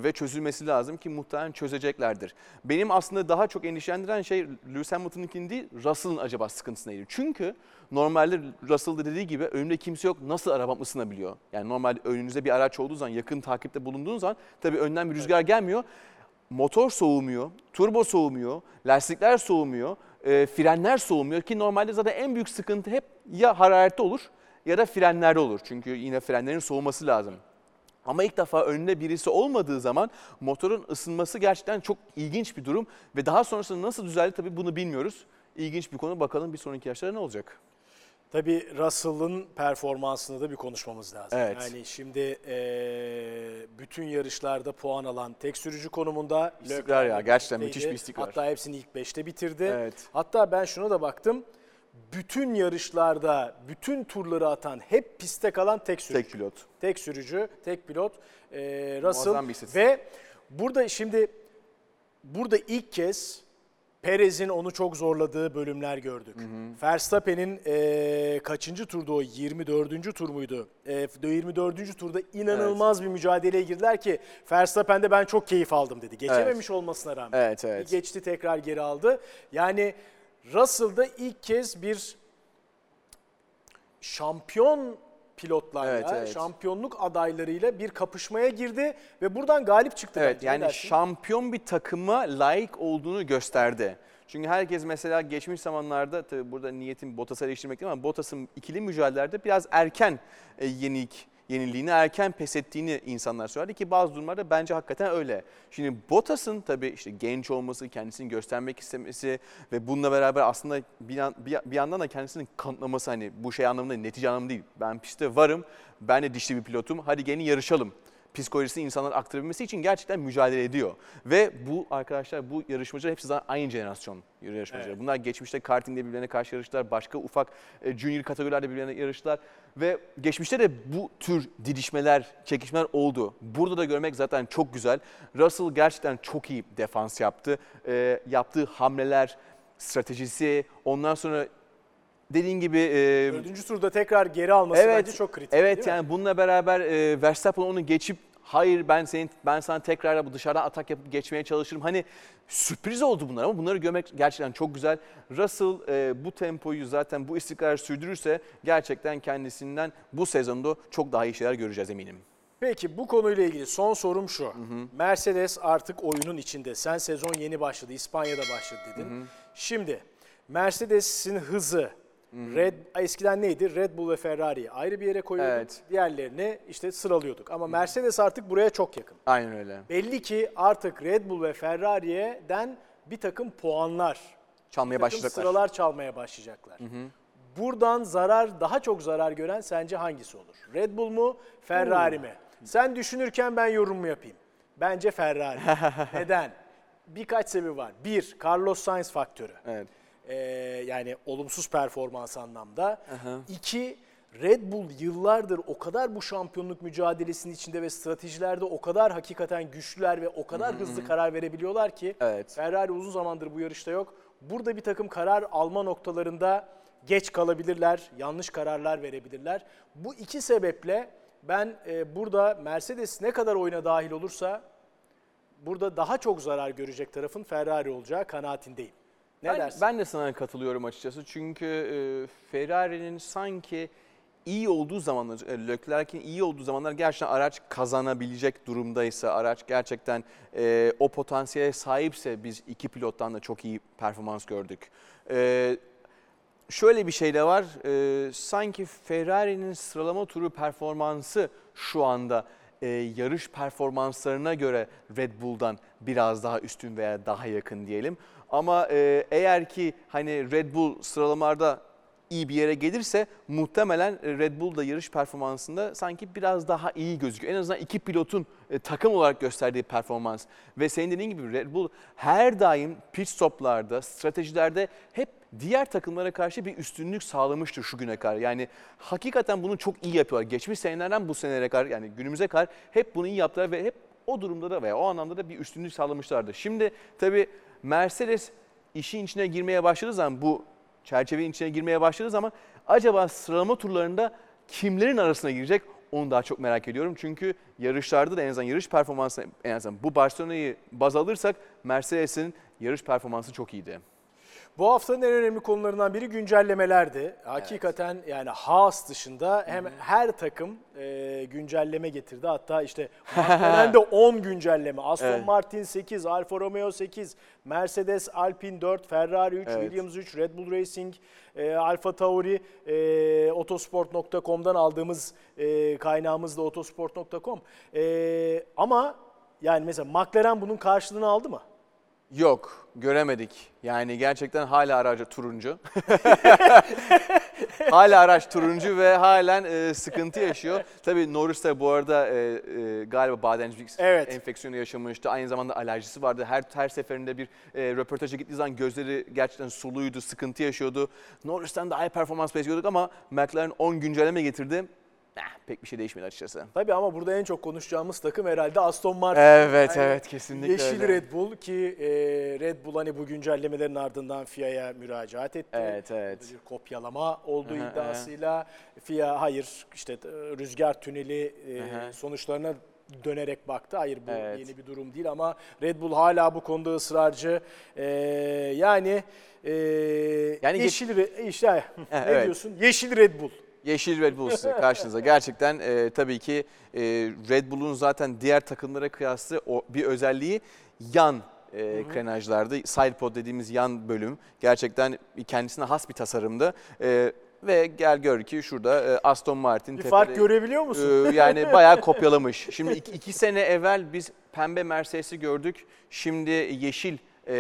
ve çözülmesi lazım ki muhtemelen çözeceklerdir. Benim aslında daha çok endişelendiren şey Lewis Hamilton'ınkini değil Russell'ın acaba sıkıntısı neydi? Çünkü normalde Russell'da dediği gibi önümde kimse yok nasıl arabam ısınabiliyor? Yani normalde önünüzde bir araç olduğu zaman yakın takipte bulunduğun zaman tabii önden bir rüzgar gelmiyor. Motor soğumuyor, turbo soğumuyor, lastikler soğumuyor, e, frenler soğumuyor ki normalde zaten en büyük sıkıntı hep ya hararette olur ya da frenlerde olur. Çünkü yine frenlerin soğuması lazım. Ama ilk defa önünde birisi olmadığı zaman motorun ısınması gerçekten çok ilginç bir durum ve daha sonrasında nasıl düzeldi tabii bunu bilmiyoruz. İlginç bir konu bakalım bir sonraki yaşlarda ne olacak? Tabii Russell'ın performansını da bir konuşmamız lazım. Evet. Yani şimdi eee, bütün yarışlarda puan alan tek sürücü konumunda. İstikrar ya, gerçekten müthiş bir istikrar. Hatta hepsini ilk beşte bitirdi. Evet. Hatta ben şuna da baktım. Bütün yarışlarda bütün turları atan, hep piste kalan tek sürücü. Tek pilot. Tek sürücü, tek pilot e, Russell ve burada şimdi burada ilk kez Perez'in onu çok zorladığı bölümler gördük. Verstappen'in e, kaçıncı turda o 24. tur muydu? E, 24. turda inanılmaz bir mücadeleye girdiler ki Verstappen'de ben çok keyif aldım dedi. Geçememiş olmasına rağmen. Evet, evet. Geçti tekrar geri aldı. Yani Russell'da ilk kez bir şampiyon pilotlarla, Evet, evet. şampiyonluk adaylarıyla bir kapışmaya girdi ve buradan galip çıktı. Evet bence. Yani şampiyon bir takıma layık olduğunu gösterdi. Çünkü herkes mesela geçmiş zamanlarda tabii burada niyetim Bottas'ı eleştirmek değil ama Bottas'ın ikili mücadelelerde biraz erken e, yenik yenildiğini, erken pes ettiğini insanlar söyledi ki bazı durumlarda bence hakikaten öyle. Şimdi Bottas'ın tabii işte genç olması, kendisini göstermek istemesi ve bununla beraber aslında bir, yan- bir, bir yandan da kendisini kanıtlaması hani bu şey anlamında netice anlamında değil. Ben pistte varım, ben de dişli bir pilotum, hadi gelin yarışalım psikolojisini insanlara aktarabilmesi için gerçekten mücadele ediyor. Ve bu arkadaşlar bu yarışmacılar hepsi zaten aynı jenerasyon yarışmacıları. Evet. Bunlar geçmişte kartingde birbirlerine karşı yarıştılar, başka ufak e, junior kategorilerde birbirlerine yarıştılar. Ve geçmişte de bu tür didişmeler, çekişmeler oldu. Burada da görmek zaten çok güzel. Russell gerçekten çok iyi defans yaptı. E, yaptığı hamleler, stratejisi, ondan sonra dediğin gibi... e, Dördüncü turda tekrar geri alması bence çok kritik. Evet yani bununla beraber e, Verstappen onu geçip hayır ben senin ben sana tekrar bu dışarıdan atak yapıp geçmeye çalışırım. Hani sürpriz oldu bunlar ama bunları görmek gerçekten çok güzel. Russell e, bu tempoyu zaten bu istikrarı sürdürürse gerçekten kendisinden bu sezonda çok daha iyi şeyler göreceğiz eminim. Peki bu konuyla ilgili son sorum şu. Mercedes artık oyunun içinde. Sen sezon yeni başladı, İspanya'da başladı dedin. Şimdi Mercedes'in hızı Red eskiden neydi? Red Bull ve Ferrari'yi ayrı bir yere koyuyorduk. Evet. Diğerlerini işte sıralıyorduk. Ama Mercedes artık buraya çok yakın. Aynen öyle. Belli ki artık Red Bull ve Ferrari'den bir takım puanlar, Çalmaya bir takım başlayacaklar. sıralar çalmaya başlayacaklar. Buradan zarar, daha çok zarar gören sence hangisi olur? Red Bull mu, Ferrari mi? Sen düşünürken ben yorumumu yapayım. Bence Ferrari. Neden? Birkaç sebebi var. Bir, Carlos Sainz faktörü. Evet. Ee, yani olumsuz performans anlamda. İki, Red Bull yıllardır o kadar bu şampiyonluk mücadelesinin içinde ve stratejilerde o kadar hakikaten güçlüler ve o kadar hızlı karar verebiliyorlar ki Evet. Ferrari uzun zamandır bu yarışta yok. Burada bir takım karar alma noktalarında geç kalabilirler, yanlış kararlar verebilirler. Bu iki sebeple ben e, burada Mercedes ne kadar oyuna dahil olursa burada daha çok zarar görecek tarafın Ferrari olacağı kanaatindeyim. Ne ben, dersin? ben de sana katılıyorum açıkçası. Çünkü e, Ferrari'nin sanki iyi olduğu zamanlar, e, Leclerc'in iyi olduğu zamanlar gerçekten araç kazanabilecek durumdaysa, araç gerçekten e, o potansiyele sahipse biz iki pilottan da çok iyi performans gördük. E, şöyle bir şey de var. e, sanki Ferrari'nin sıralama turu performansı şu anda e, yarış performanslarına göre Red Bull'dan biraz daha üstün veya daha yakın diyelim. Ama e, eğer ki hani Red Bull sıralamalarda iyi bir yere gelirse muhtemelen Red Bull da yarış performansında sanki biraz daha iyi gözüküyor. En azından iki pilotun e, takım olarak gösterdiği performans ve senin dediğin gibi Red Bull her daim pit stoplarda, stratejilerde hep diğer takımlara karşı bir üstünlük sağlamıştır şu güne kadar. Yani hakikaten bunu çok iyi yapıyorlar. Geçmiş senelerden bu senelere kadar yani günümüze kadar hep bunu iyi yaptılar ve hep o durumda da veya o anlamda da bir üstünlük sağlamışlardı. Şimdi tabii Mercedes işin içine girmeye başladığı zaman bu çerçevenin içine girmeye başladığı zaman acaba sıralama turlarında kimlerin arasına girecek onu daha çok merak ediyorum. Çünkü yarışlarda da en azından yarış performansı en azından bu Barcelona'yı baz alırsak Mercedes'in yarış performansı çok iyiydi. Bu haftanın en önemli konularından biri güncellemelerdi. Hakikaten yani Haas dışında hem her takım e, güncelleme getirdi. Hatta işte McLaren'de 10 güncelleme, Aston Evet. Martin 8, Alfa Romeo 8, Mercedes Alpine 4, Ferrari 3, Evet. Williams 3, Red Bull Racing, e, Alfa Tauri, e, otosport.com'dan aldığımız e, kaynağımız da otosport.com. E, ama yani mesela McLaren bunun karşılığını aldı mı? Yok göremedik. Yani gerçekten hala aracı turuncu. hala araç turuncu ve halen e, sıkıntı yaşıyor. Tabii Norris de bu arada e, e, galiba bademcik Evet. enfeksiyonu yaşamıştı. Aynı zamanda alerjisi vardı. Her her seferinde bir e, röportaja gittiği zaman gözleri gerçekten suluydu, sıkıntı yaşıyordu. Norris'ten daha iyi performans bekliyorduk ama McLaren 10 güncelleme getirdi. Eh, pek bir şey değişmedi açıkçası. Tabii ama burada en çok konuşacağımız takım herhalde Aston Martin. Evet Yani evet kesinlikle Yeşil öyle. Red Bull ki e, Red Bull hani bu güncellemelerin ardından FIA'ya müracaat etti. Evet evet. Bir kopyalama olduğu Aha, iddiasıyla FIA hayır işte e, rüzgar tüneli e, sonuçlarına dönerek baktı. Hayır bu Evet. yeni bir durum değil ama Red Bull hala bu konuda ısrarcı. E, yani e, Yani yeşil Re- işte ne evet. diyorsun? Yeşil Red Bull. Yeşil Red Bull size karşınıza. Gerçekten e, tabii ki e, Red Bull'un zaten diğer takımlara kıyaslı o bir özelliği yan e, krenajlardı. Side pod dediğimiz yan bölüm. Gerçekten kendisine has bir tasarımdı. E, ve gel gör ki şurada e, Aston Martin Bir tepede- fark görebiliyor musun? Ee, yani bayağı kopyalamış. Şimdi iki, iki sene evvel biz pembe Mercedes'i gördük. Şimdi yeşil e,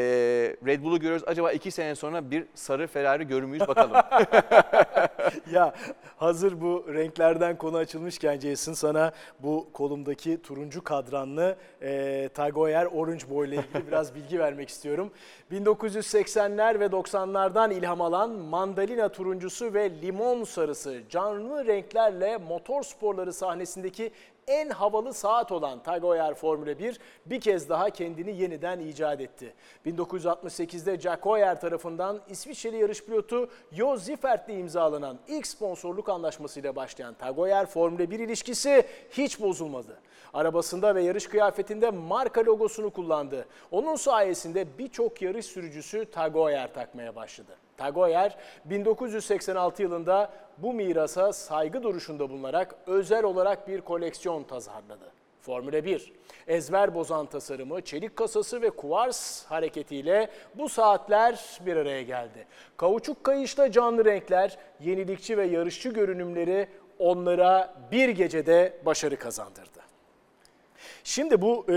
Red Bull'u görüyoruz. Acaba iki sene sonra bir sarı Ferrari görür müyüz bakalım. ya hazır bu renklerden konu açılmışken Jason sana bu kolumdaki turuncu kadranlı e, Tag Heuer Orange Boy ile ilgili biraz bilgi vermek istiyorum. 1980'ler ve 90'lardan ilham alan mandalina turuncusu ve limon sarısı canlı renklerle motor sporları sahnesindeki en havalı saat olan Tag Heuer Formula 1 bir kez daha kendini yeniden icat etti. 1968'de Jack Heuer tarafından İsviçreli yarış pilotu Jo Ziffert'le imzalanan ilk sponsorluk anlaşmasıyla başlayan Tag Heuer Formula 1 ilişkisi hiç bozulmadı. Arabasında ve yarış kıyafetinde marka logosunu kullandı. Onun sayesinde birçok yarış sürücüsü Tag Heuer takmaya başladı. Tag Heuer 1986 yılında bu mirasa saygı duruşunda bulunarak özel olarak bir koleksiyon tasarladı. Formula 1, ezber bozan tasarımı, çelik kasası ve kuvars hareketiyle bu saatler bir araya geldi. Kauçuk kayışta canlı renkler, yenilikçi ve yarışçı görünümleri onlara bir gecede başarı kazandırdı. Şimdi bu e,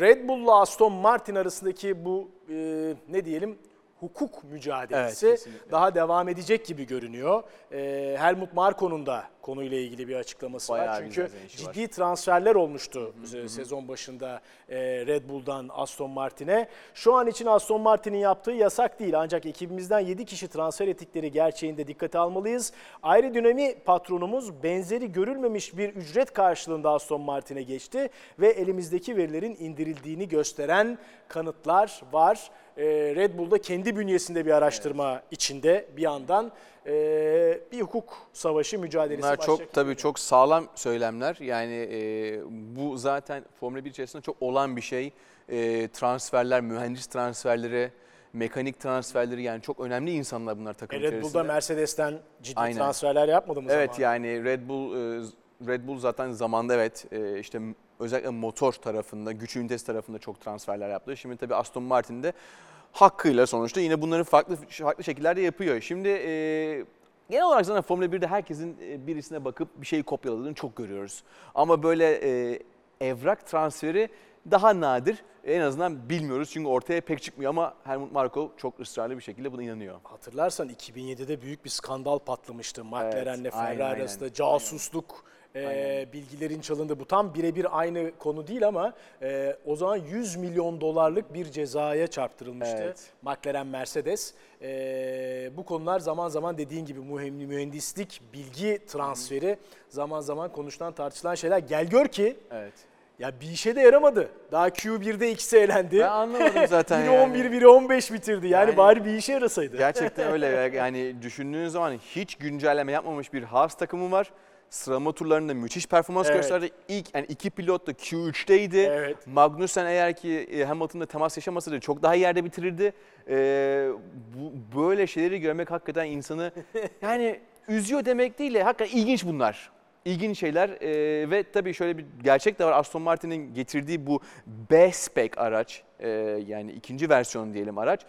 Red Bull'la Aston Martin arasındaki bu e, ne diyelim hukuk mücadelesi Evet, kesinlikle. daha devam edecek gibi görünüyor. E, Helmut Marko'nun da konuyla ilgili bir açıklaması var. Bayağı bir Çünkü serzenişi var. ciddi transferler olmuştu e, sezon başında e, Red Bull'dan Aston Martin'e. Şu an için Aston Martin'in yaptığı yasak değil ancak ekibimizden 7 kişi transfer ettikleri gerçeğinde dikkate almalıyız. Aerodinami patronumuz benzeri görülmemiş bir ücret karşılığında Aston Martin'e geçti ve elimizdeki verilerin indirildiğini gösteren kanıtlar var. E, Red Bull'da kendi bünyesinde bir araştırma içinde bir yandan e, bir hukuk savaşı mücadelesi Bunlar başlayacak çok tabii çok sağlam söylemler. Yani e, bu zaten Formula 1 içerisinde çok olan bir şey. E, transferler, mühendis transferleri, mekanik transferleri yani çok önemli insanlar bunlar takım E, Red içerisinde. Bull'da Mercedes'ten ciddi Aynen. transferler yapmadı mı Evet zamanında? yani Red Bull e, Red Bull zaten zamanda evet işte özellikle motor tarafında, güç ünitesi tarafında çok transferler yaptı. Şimdi tabii Aston Martin de hakkıyla sonuçta yine bunları farklı farklı şekillerde yapıyor. Şimdi e, genel olarak zaten Formula 1'de herkesin e, birisine bakıp bir şeyi kopyaladığını çok görüyoruz. Ama böyle e, evrak transferi daha nadir. En azından bilmiyoruz çünkü ortaya pek çıkmıyor ama Helmut Marko çok ısrarlı bir şekilde buna inanıyor. Hatırlarsan 2007'de büyük bir skandal patlamıştı. McLaren'le aynen, Ferrari aynen. arasında casusluk e, bilgilerin çalındı. Bu tam birebir aynı konu değil ama e, o zaman 100 milyon dolarlık bir cezaya çarptırılmıştı. Evet. McLaren Mercedes. E, bu konular zaman zaman dediğin gibi mühem- mühendislik, bilgi transferi zaman zaman konuşulan tartışılan şeyler. Gel gör ki Evet. ya bir işe de yaramadı. Daha Q1'de ikisi elendi. Ben anlamadım zaten biri yani. 11, biri 15 bitirdi. Yani, Yani- bari bir işe yarasaydı. Gerçekten öyle. Yani düşündüğün zaman hiç güncelleme yapmamış bir Haas takımı var. Sıralama turlarında müthiş performans Evet. gösterdi. İlk yani iki pilot da Q3'teydi. Evet. Magnussen eğer ki e, Hamilton'da temas yaşamasaydı çok daha iyi yerde bitirirdi. Ee, bu, böyle şeyleri görmek hakikaten insanı yani üzüyor demek değil de hakikaten ilginç bunlar. İlginç şeyler Ee, ve tabii şöyle bir gerçek de var. Aston Martin'in getirdiği bu B-Spec araç e, yani ikinci versiyon diyelim araç.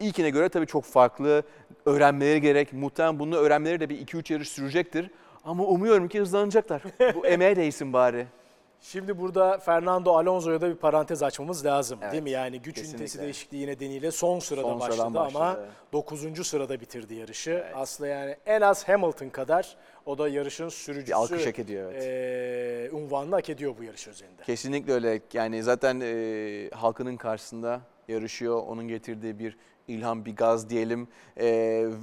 İlkine göre tabii çok farklı. Öğrenmeleri gerek. Muhtemelen bunu öğrenmeleri de bir 2-3 yarış sürecektir. Ama umuyorum ki hızlanacaklar. Bu emeğe değsin bari. Şimdi burada Fernando Alonso'ya da bir parantez açmamız lazım Evet, değil mi? Yani güç kesinlikle. ünitesi değişikliği nedeniyle son sırada Son sıradan başladı ama başladı. 9. sırada bitirdi yarışı. Aslında yani en az Hamilton kadar o da yarışın sürücüsü Bir alkış hak ediyor, evet. eee, unvanını hak ediyor bu yarış özelinde. Kesinlikle öyle. Yani zaten e, halkının karşısında yarışıyor. Onun getirdiği bir ilham, bir gaz diyelim. E,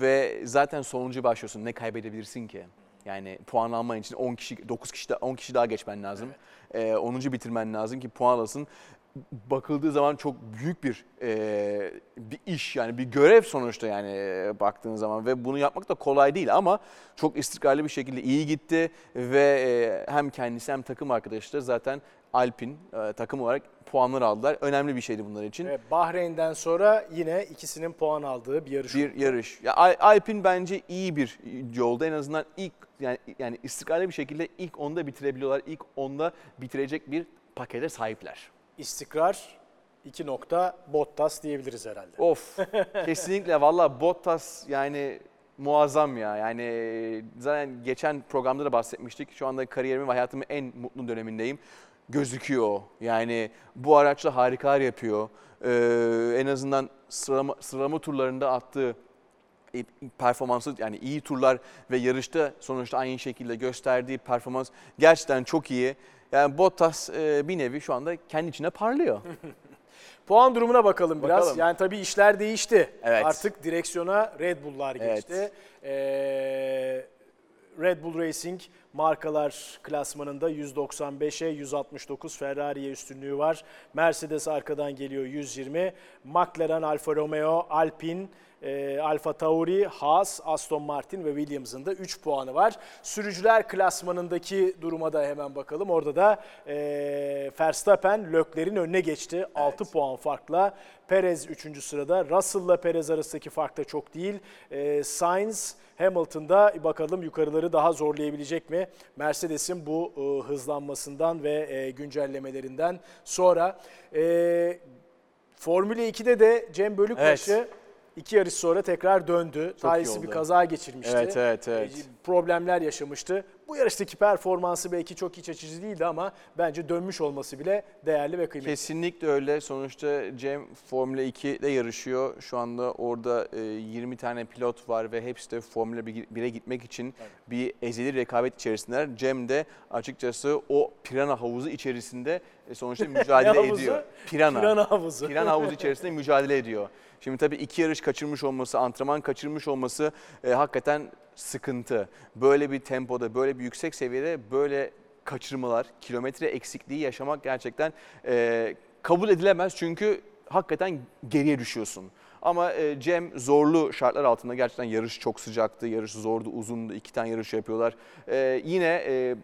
ve zaten sonuncu başlıyorsun. Ne kaybedebilirsin ki? Yani puan alman için 10 kişi, 9 kişi, daha- 10 kişi daha geçmen lazım. E, 10. bitirmen lazım ki puan alasın. Bakıldığı zaman çok büyük bir e, bir iş yani bir görev sonuçta yani e, baktığın zaman ve bunu yapmak da kolay değil ama çok istikrarlı bir şekilde iyi gitti ve e, hem kendisi hem takım arkadaşları zaten Alpin e, takım olarak puanlar aldılar. Önemli bir şeydi bunlar için. Ve Bahreyn'den sonra yine ikisinin puan aldığı bir yarış. Bir yarış. Ya Al- Alpin bence iyi bir yolda en azından ilk yani yani istikrarlı bir şekilde ilk onda bitirebiliyorlar. İlk onda bitirecek bir pakete sahipler. İstikrar 2 nokta Bottas diyebiliriz herhalde. Of kesinlikle valla Bottas yani muazzam ya. Yani zaten geçen programda da bahsetmiştik. Şu anda kariyerimin ve hayatımın en mutlu dönemindeyim. Gözüküyor. Yani bu araçla harikalar yapıyor. Ee, en azından sıralama, sıralama turlarında attığı e, performansı yani iyi turlar ve yarışta sonuçta aynı şekilde gösterdiği performans gerçekten çok iyi. Yani Bottas e, bir nevi şu anda kendi içine parlıyor. Puan durumuna bakalım biraz. Bakalım. Yani tabii işler değişti. Evet. Artık direksiyona Red Bull'lar Evet. geçti. Ee, Red Bull Racing markalar klasmanında 195'e 169 Ferrari'ye üstünlüğü var. Mercedes arkadan geliyor 120. McLaren, Alfa Romeo, Alpine, e, Alfa Tauri, Haas, Aston Martin ve Williams'ın da 3 puanı var. Sürücüler klasmanındaki duruma da hemen bakalım. Orada da e, Verstappen Lökler'in önüne geçti. 6 puan farkla. Perez 3. sırada. Russell'la Perez arasındaki fark da çok değil. E, Sainz Hamilton'da bakalım yukarıları daha zorlayabilecek mi? Mercedes'in bu e, hızlanmasından ve e, güncellemelerinden sonra. E, Formula 2'de de Cem Bölükbaşı Evet. İki yarış sonra tekrar döndü. Talihsiz bir kaza geçirmişti. Evet, evet, evet. E, Problemler yaşamıştı. Bu yarıştaki performansı belki çok iç açıcı değildi ama bence dönmüş olması bile değerli ve kıymetli. Kesinlikle öyle. Sonuçta Cem Formula 2'de yarışıyor. Şu anda orada e, 20 tane pilot var ve hepsi de Formula 1'e gitmek için bir ezeli rekabet içerisindeler. Cem de açıkçası o pirana havuzu içerisinde e, sonuçta mücadele havuzu? ediyor. Pirana. Pirana havuzu. Pirana havuzu içerisinde mücadele ediyor. Şimdi tabii iki yarış kaçırmış olması, antrenman kaçırmış olması e, hakikaten sıkıntı. Böyle bir tempoda, böyle bir yüksek seviyede böyle kaçırmalar, kilometre eksikliği yaşamak gerçekten e, kabul edilemez. Çünkü hakikaten geriye düşüyorsun. Ama e, Cem zorlu şartlar altında gerçekten yarış çok sıcaktı, yarış zordu, uzundu. iki tane yarış yapıyorlar. E, yine e,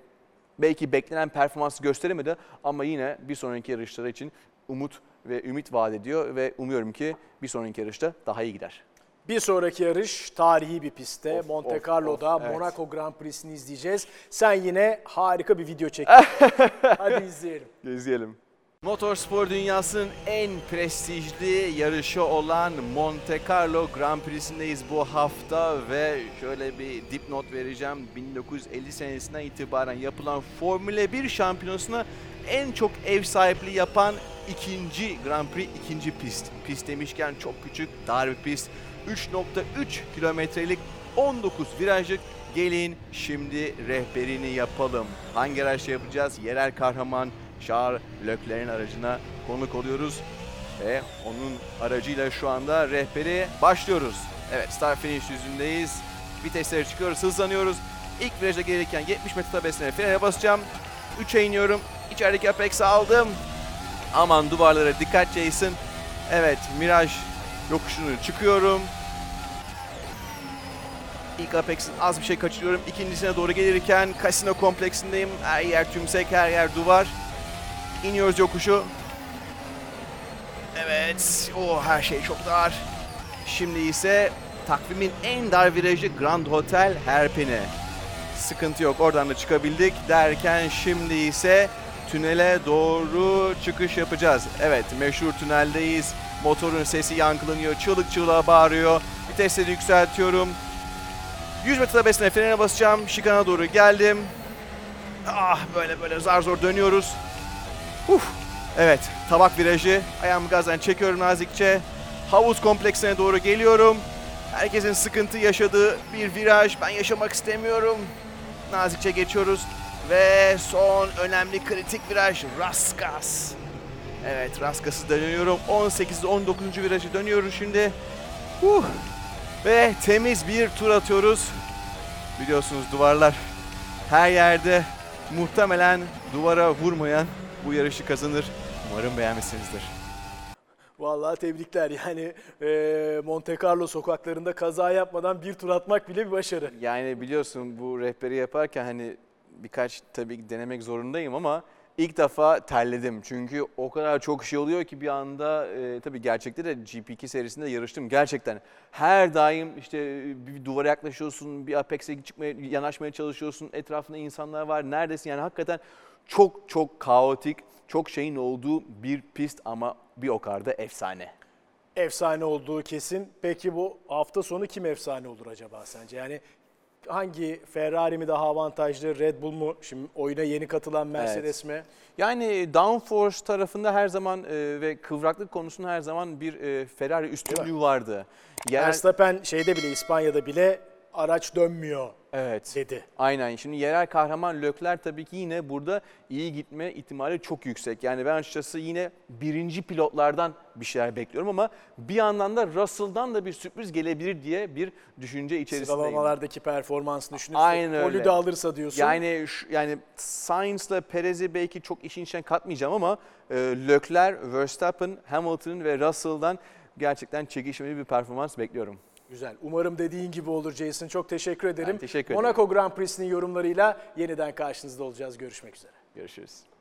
belki beklenen performansı gösteremedi ama yine bir sonraki yarışları için umut ve ümit vaat ediyor ve umuyorum ki bir sonraki yarışta daha iyi gider. Bir sonraki yarış tarihi bir pistte. Of, Monte of, Carlo'da of, evet. Monaco Grand Prix'sini izleyeceğiz. Sen yine harika bir video çektin. Hadi izleyelim. İzleyelim. Motorspor dünyasının en prestijli yarışı olan Monte Carlo Grand Prix'sindeyiz bu hafta ve şöyle bir dipnot vereceğim. 1950 senesinden itibaren yapılan Formula 1 şampiyonasına en çok ev sahipliği yapan ikinci Grand Prix, ikinci pist. Pist demişken çok küçük, dar bir pist. 3.3 kilometrelik 19 virajlık Gelin şimdi rehberini yapalım. Hangi araçla yapacağız? Yerel kahraman Charles Leclerc'in aracına konuk oluyoruz. Ve onun aracıyla şu anda rehberi başlıyoruz. Evet start finish yüzündeyiz. Viteslere çıkıyoruz, hızlanıyoruz. İlk virajda gelirken 70 metre tabesine frene basacağım. 3'e iniyorum. İçerideki Apex'i aldım. Aman duvarlara dikkat Jason. Evet Miraj yokuşunu çıkıyorum. İlk Apex'in az bir şey kaçırıyorum. İkincisine doğru gelirken kasino kompleksindeyim. Her yer tümsek, her yer duvar. İniyoruz yokuşu. Evet, o her şey çok dar. Şimdi ise takvimin en dar virajı Grand Hotel Herpine. Sıkıntı yok, oradan da çıkabildik derken şimdi ise tünele doğru çıkış yapacağız. Evet, meşhur tüneldeyiz. Motorun sesi yankılanıyor, çığlık çığlığa bağırıyor. Vitesleri yükseltiyorum. 100 metre tabesine frene basacağım. Şikana doğru geldim. Ah böyle böyle zar zor dönüyoruz. Uf. Evet tabak virajı. Ayağımı gazdan çekiyorum nazikçe. Havuz kompleksine doğru geliyorum. Herkesin sıkıntı yaşadığı bir viraj. Ben yaşamak istemiyorum. Nazikçe geçiyoruz. Ve son önemli kritik viraj Raskas. Evet Raskas'ı dönüyorum. 18 19. virajı dönüyoruz şimdi. Huh. Ve temiz bir tur atıyoruz. Biliyorsunuz duvarlar her yerde muhtemelen duvara vurmayan bu yarışı kazanır. Umarım beğenmişsinizdir. Vallahi tebrikler yani e, Monte Carlo sokaklarında kaza yapmadan bir tur atmak bile bir başarı. Yani biliyorsun bu rehberi yaparken hani birkaç tabii ki denemek zorundayım ama ilk defa terledim. Çünkü o kadar çok şey oluyor ki bir anda e, tabii gerçekte de GP2 serisinde yarıştım. Gerçekten her daim işte bir duvara yaklaşıyorsun, bir Apex'e çıkmaya, yanaşmaya çalışıyorsun. Etrafında insanlar var. Neredesin? Yani hakikaten çok çok kaotik, çok şeyin olduğu bir pist ama bir o kadar da efsane. Efsane olduğu kesin. Peki bu hafta sonu kim efsane olur acaba sence? Yani hangi Ferrari mi daha avantajlı, Red Bull mu? Şimdi oyuna yeni katılan Mercedes mi? Yani downforce tarafında her zaman e, ve kıvraklık konusunda her zaman bir e, Ferrari üstünlüğü vardı. Yer, Verstappen şeyde bile İspanya'da bile araç dönmüyor evet. dedi. Aynen. Şimdi yerel kahraman Lökler tabii ki yine burada iyi gitme ihtimali çok yüksek. Yani ben açıkçası yine birinci pilotlardan bir şeyler bekliyorum ama bir yandan da Russell'dan da bir sürpriz gelebilir diye bir düşünce içerisindeyim. Sıralamalardaki performansını düşünürsün. Aynen öyle. Polü de alırsa diyorsun. Yani şu- yani Sainz'la Perez'i belki çok işin içine katmayacağım ama e, Leclerc, Verstappen, Hamilton ve Russell'dan gerçekten çekişmeli bir performans bekliyorum. Güzel. Umarım dediğin gibi olur Jason. Çok teşekkür ederim. teşekkür ederim. Monaco Grand Prix'sinin yorumlarıyla yeniden karşınızda olacağız. Görüşmek üzere. Görüşürüz.